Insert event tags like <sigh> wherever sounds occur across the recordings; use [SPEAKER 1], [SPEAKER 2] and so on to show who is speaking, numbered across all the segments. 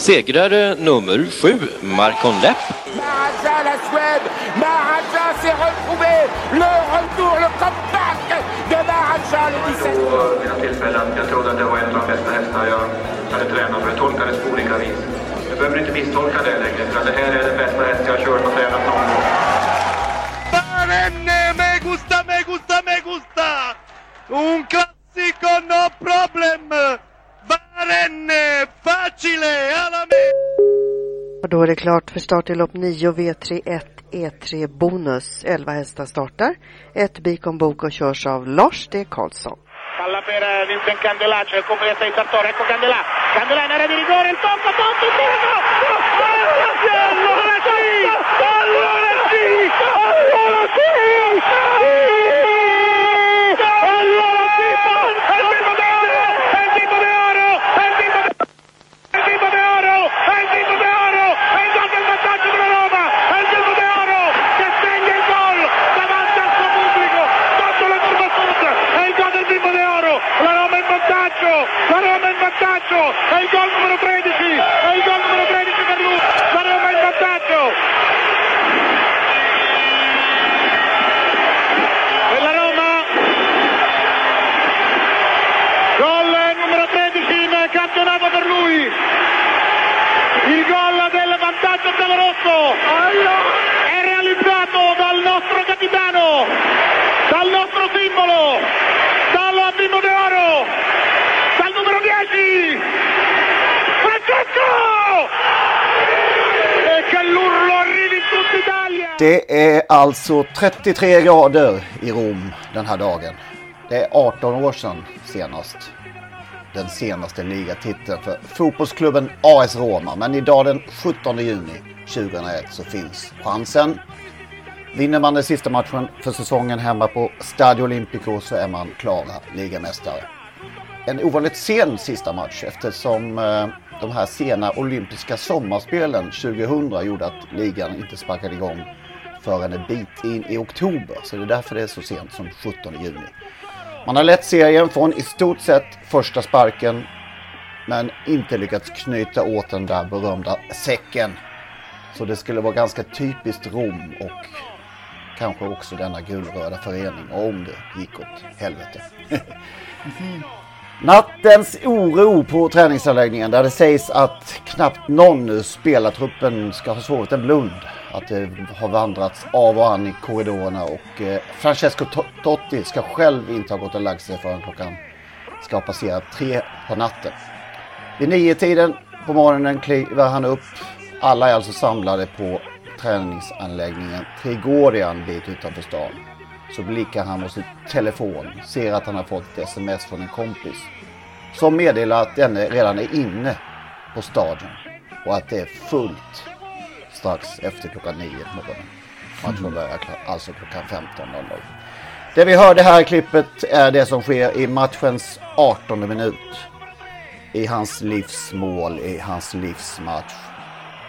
[SPEAKER 1] Segrare nummer sju, Marcon Lepp.
[SPEAKER 2] Maharaja, la Suède. Maharaja s'est retrouvé. Le retour, le comeback de Maharaja, le 17.
[SPEAKER 3] vid något tillfälle att jag trodde att det var en av de bästa hästar jag hade tränat för jag tolkade det på olika vis. Jag behöver inte misstolka det längre för det här är den bästa häst jag har kört och tränat någon gång.
[SPEAKER 4] Barenne, me gusta, me gusta, me gusta! Un
[SPEAKER 5] då är det klart för start i lopp 9 V31 E3 e Bonus. 11 hästar startar. Ett Bicon Boko körs av Lars D. Karlsson.
[SPEAKER 6] Palla per eh, Vincent Candelà, c'è il completo di Sartori, ecco Candelà, Candelà in area di rigore, il tocco, tocco, tocco, allora sì, allora sì, allora sì, vantaggio, la Roma in vantaggio, è il gol numero 13, è il gol numero 13 per lui, la Roma in vantaggio. E la Roma Gol numero 13 in campionato per lui. Il gol del vantaggio giallorosso
[SPEAKER 7] Det är alltså 33 grader i Rom den här dagen. Det är 18 år sedan senast. Den senaste ligatiteln för fotbollsklubben AS Roma. Men idag den 17 juni 2001 så finns chansen. Vinner man den sista matchen för säsongen hemma på Stadio Olimpico så är man klara ligamästare. En ovanligt sen sista match eftersom eh, de här sena olympiska sommarspelen 2000 gjorde att ligan inte sparkade igång förrän en bit in i oktober. Så det är därför det är så sent som 17 juni. Man har lett serien från i stort sett första sparken men inte lyckats knyta åt den där berömda säcken. Så det skulle vara ganska typiskt Rom och kanske också denna gulröda förening om det gick åt helvete. <laughs> Nattens oro på träningsanläggningen där det sägs att knappt någon ur spelartruppen ska ha sovit en blund. Att det har vandrats av och an i korridorerna och eh, Francesco Totti ska själv inte ha gått och lagt sig förrän klockan ska ha passerat tre på natten. Vid nio tiden på morgonen kliver han upp. Alla är alltså samlade på träningsanläggningen Trigorian, en bit utanför stan. Så blickar han mot sin telefon, ser att han har fått ett sms från en kompis. Som meddelar att denne redan är inne på stadion och att det är fullt strax efter klockan nio på morgonen. Matchen börjar alltså klockan 15.00. Det vi hörde här i klippet är det som sker i matchens 18 minut. I hans livsmål, i hans livsmatch,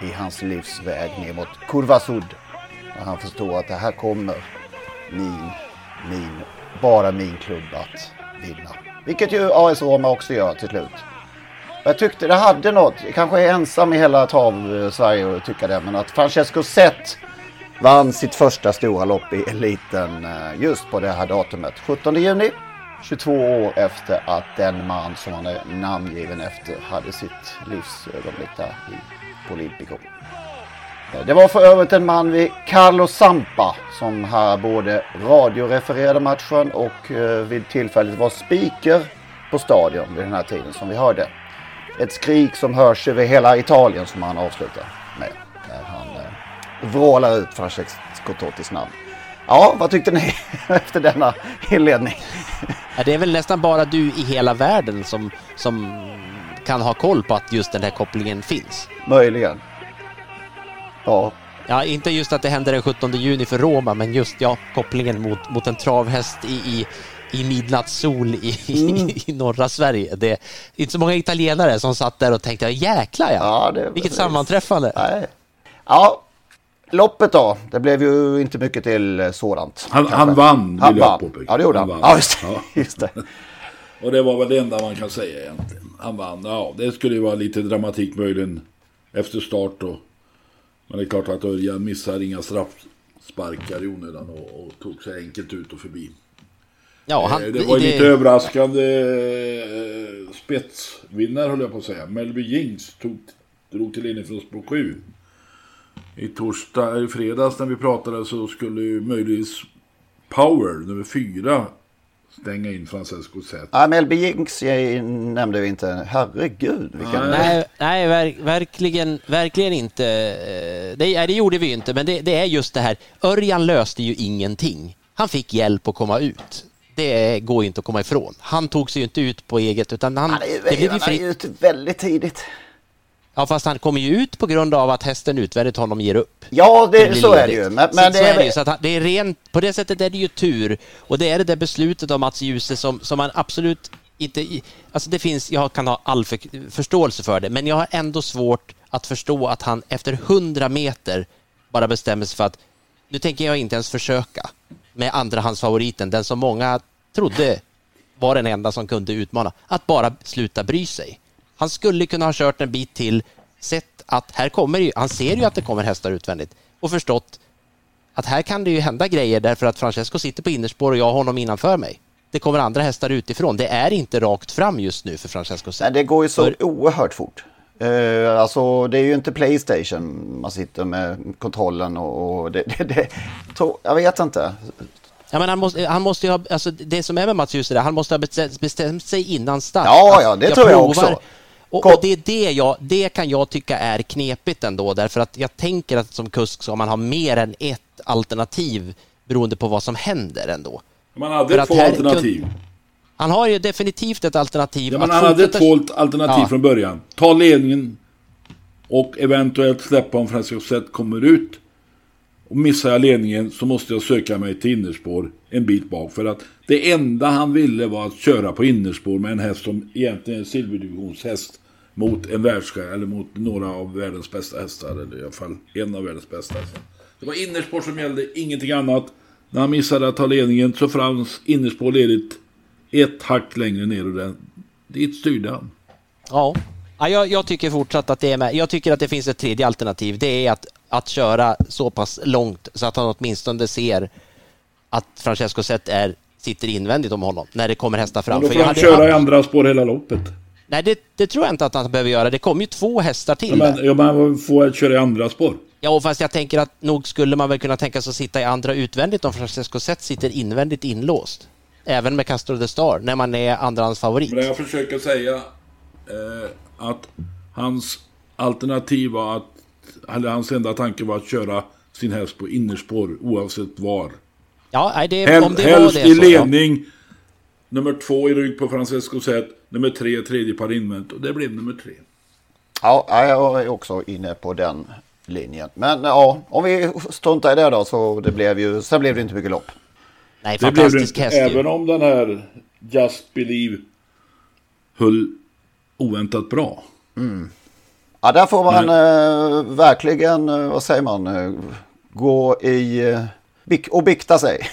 [SPEAKER 7] i hans livsväg ner mot Kurva Sud. När han förstår att det här kommer min, min, bara min klubb att vinna. Vilket ju AS Roma också gör till slut. Jag tyckte det hade något, jag kanske är ensam i hela trav-Sverige att tycka det, men att Francesco Zet vann sitt första stora lopp i eliten eh, just på det här datumet. 17 juni, 22 år efter att den man som han är namngiven efter hade sitt livsögonblick där i, på Olympico. Det var för övrigt en man vid Carlos Sampa som här både radiorefererade matchen och eh, vid tillfället var speaker på stadion vid den här tiden som vi hörde. Ett skrik som hörs över hela Italien som han avslutar med. Där han eh, vrålar ut Francesco Tottis namn. Ja, vad tyckte ni <laughs> efter denna inledning?
[SPEAKER 8] Ja, det är väl nästan bara du i hela världen som, som kan ha koll på att just den här kopplingen finns.
[SPEAKER 7] Möjligen. Ja.
[SPEAKER 8] Ja, inte just att det händer den 17 juni för Roma, men just ja, kopplingen mot, mot en travhäst i, i, i midnattssol i, mm. <laughs> i, norra Sverige. Det är inte så många italienare som satt där och tänkte jäklar ja, ja det, vilket precis. sammanträffande.
[SPEAKER 7] Nej. Ja, loppet då? Det blev ju inte mycket till sådant.
[SPEAKER 9] Han, han vann,
[SPEAKER 7] han vill jag påpeka. Ja, det gjorde han. han. Ja, just, ja. just det. <laughs> <laughs>
[SPEAKER 9] och det var väl det enda man kan säga egentligen. Han vann. Ja, det skulle ju vara lite dramatik möjligen efter start då. Men det är klart att Örjan missar inga straffsparkar i onödan och, och tog sig enkelt ut och förbi. Ja, han, eh, det var det... lite överraskande eh, spetsvinnare höll jag på att säga. Melby Jings tog, drog till ledning från spår 7. I torsdag, i fredags när vi pratade så skulle ju möjligtvis Power, nummer 4, stänga in Francesco Zet.
[SPEAKER 7] Ja, Melby Jinx nämnde vi inte. Herregud.
[SPEAKER 8] Vilken... Nej, nej verk, verkligen, verkligen inte. Eh, det, det gjorde vi inte, men det, det, är just det här. Örjan löste ju ingenting. Han fick hjälp att komma ut. Det går ju inte att komma ifrån. Han tog sig ju inte ut på eget, utan han...
[SPEAKER 7] Han är, det blev ju han är ute väldigt tidigt.
[SPEAKER 8] Ja, fast han kommer ju ut på grund av att hästen utvändigt honom ger upp.
[SPEAKER 7] Ja, det, så är det ju. Men, men
[SPEAKER 8] det, är... det, ju, så att det är rent, på det sättet är det ju tur. Och det är det där beslutet av Mats Djuse som, som man absolut inte... Alltså det finns, jag kan ha all för, förståelse för det, men jag har ändå svårt att förstå att han efter hundra meter bara bestämmer sig för att nu tänker jag inte ens försöka med andrahandsfavoriten, den som många trodde var den enda som kunde utmana, att bara sluta bry sig. Han skulle kunna ha kört en bit till, sett att här kommer ju, han ser ju att det kommer hästar utvändigt och förstått att här kan det ju hända grejer därför att Francesco sitter på innerspår och jag har honom innanför mig. Det kommer andra hästar utifrån. Det är inte rakt fram just nu för Francesco.
[SPEAKER 7] Nej, det går ju så för... oerhört fort. Uh, alltså det är ju inte Playstation man sitter med kontrollen och, och det, <laughs> det, det to, jag vet inte.
[SPEAKER 8] Ja, men han, måste, han måste ha, alltså det som är med Mats Djuse, han måste ha bestämt sig innan start.
[SPEAKER 7] Ja, ja, det jag tror jag också.
[SPEAKER 8] Och, och, det, är det, jag, det kan jag tycka är knepigt ändå, därför att jag tänker att som kusk ska man ha mer än ett alternativ beroende på vad som händer ändå.
[SPEAKER 9] Man hade två alternativ. Kun,
[SPEAKER 8] han har ju definitivt ett alternativ.
[SPEAKER 9] Ja, men han hade två alternativ ja. från början. Ta ledningen och eventuellt släppa om Francesco kommer ut. Och missar jag ledningen så måste jag söka mig till innerspår en bit bak. För att det enda han ville var att köra på innerspår med en häst som egentligen är en silverdivisionshäst mot en världsstjärna eller mot några av världens bästa hästar. Eller i alla fall en av världens bästa hästar. Det var innerspår som gällde, ingenting annat. När han missade att ta ledningen så fanns innerspår ledigt ett hack längre ner och den, dit styrde han.
[SPEAKER 8] Ja, ja jag, jag, tycker fortsatt att det är med. Jag tycker att det finns ett tredje alternativ. Det är att, att köra så pass långt så att han åtminstone ser att Francesco Zet är, sitter invändigt om honom när det kommer hästar fram.
[SPEAKER 9] Men då får han köra i andra spår hela loppet.
[SPEAKER 8] Nej, det, det, tror jag inte att han behöver göra. Det kommer ju två hästar till.
[SPEAKER 9] Ja, men, ja, men får köra i andra spår.
[SPEAKER 8] Ja, fast jag tänker att nog skulle man väl kunna tänka sig att sitta i andra utvändigt om Francesco Zet sitter invändigt inlåst. Även med Castro de Star, när man är andrahands favorit.
[SPEAKER 9] Men jag försöker säga eh, att hans alternativ var att, eller hans enda tanke var att köra sin häst på innerspår oavsett var.
[SPEAKER 8] Ja, det,
[SPEAKER 9] Hel, om det helst var det i så, ledning. Ja. Nummer två i rygg på Francesco Zet. Nummer tre, tredje par invänt. Och det blev nummer tre.
[SPEAKER 7] Ja, jag är också inne på den linjen. Men ja, om vi struntar i det då så det blev ju, sen blev det inte mycket lopp.
[SPEAKER 8] Nej, det blev det inte,
[SPEAKER 9] även om den här Just Believe höll oväntat bra.
[SPEAKER 7] Mm. Ja, där får man eh, verkligen, eh, vad säger man, eh, gå i och bikta sig.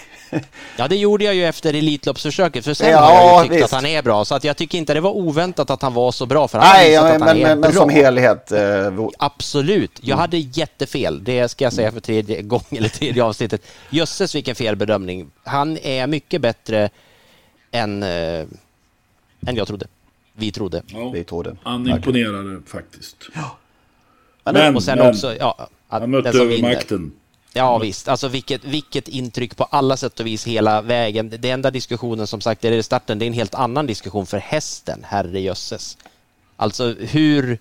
[SPEAKER 8] Ja, det gjorde jag ju efter Elitloppsförsöket, för sen ja, har jag ju tyckt visst. att han är bra. Så att jag tycker inte det var oväntat att han var så bra, för han
[SPEAKER 7] Nej, ja, att men, men, bra. men som helhet. Eh,
[SPEAKER 8] Absolut. Jag mm. hade jättefel, det ska jag säga för tredje gången, eller tredje avsnittet. Jösses vilken felbedömning. Han är mycket bättre än, äh, än jag trodde. Vi trodde.
[SPEAKER 7] Ja, Vi trodde.
[SPEAKER 9] Han imponerade faktiskt.
[SPEAKER 7] Ja.
[SPEAKER 8] Men, och sen men, också, ja, att
[SPEAKER 9] Han mötte
[SPEAKER 8] den som vinner-
[SPEAKER 9] övermakten.
[SPEAKER 8] Ja visst, alltså vilket, vilket intryck på alla sätt och vis hela vägen. Det enda diskussionen som sagt är i starten, det är en helt annan diskussion för hästen, herrejösses. Alltså hur...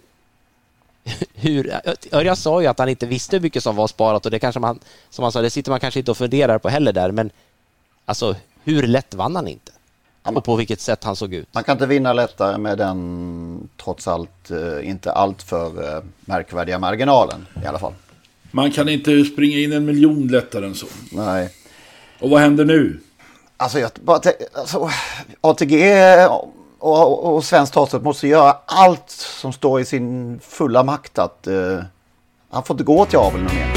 [SPEAKER 8] <laughs> hur Örjan sa ju att han inte visste hur mycket som var sparat och det kanske man, som han sa, det sitter man kanske inte och funderar på heller där, men alltså hur lätt vann han inte? Och på vilket sätt han såg ut.
[SPEAKER 7] Man kan inte vinna lättare med den trots allt eh, inte alltför eh, märkvärdiga marginalen i alla fall.
[SPEAKER 9] Man kan inte springa in en miljon lättare än så.
[SPEAKER 7] Nej.
[SPEAKER 9] Och vad händer nu?
[SPEAKER 7] Alltså, jag bara alltså, ATG och, och, och Svenskt Travsport måste göra allt som står i sin fulla makt att eh, han får inte gå till aveln mer.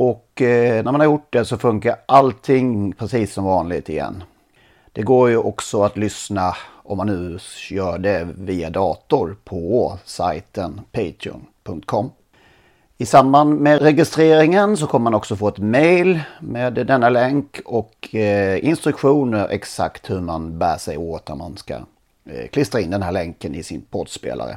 [SPEAKER 7] Och eh, när man har gjort det så funkar allting precis som vanligt igen. Det går ju också att lyssna om man nu gör det via dator på sajten patreon.com. I samband med registreringen så kommer man också få ett mail med denna länk och eh, instruktioner exakt hur man bär sig åt när man ska eh, klistra in den här länken i sin poddspelare.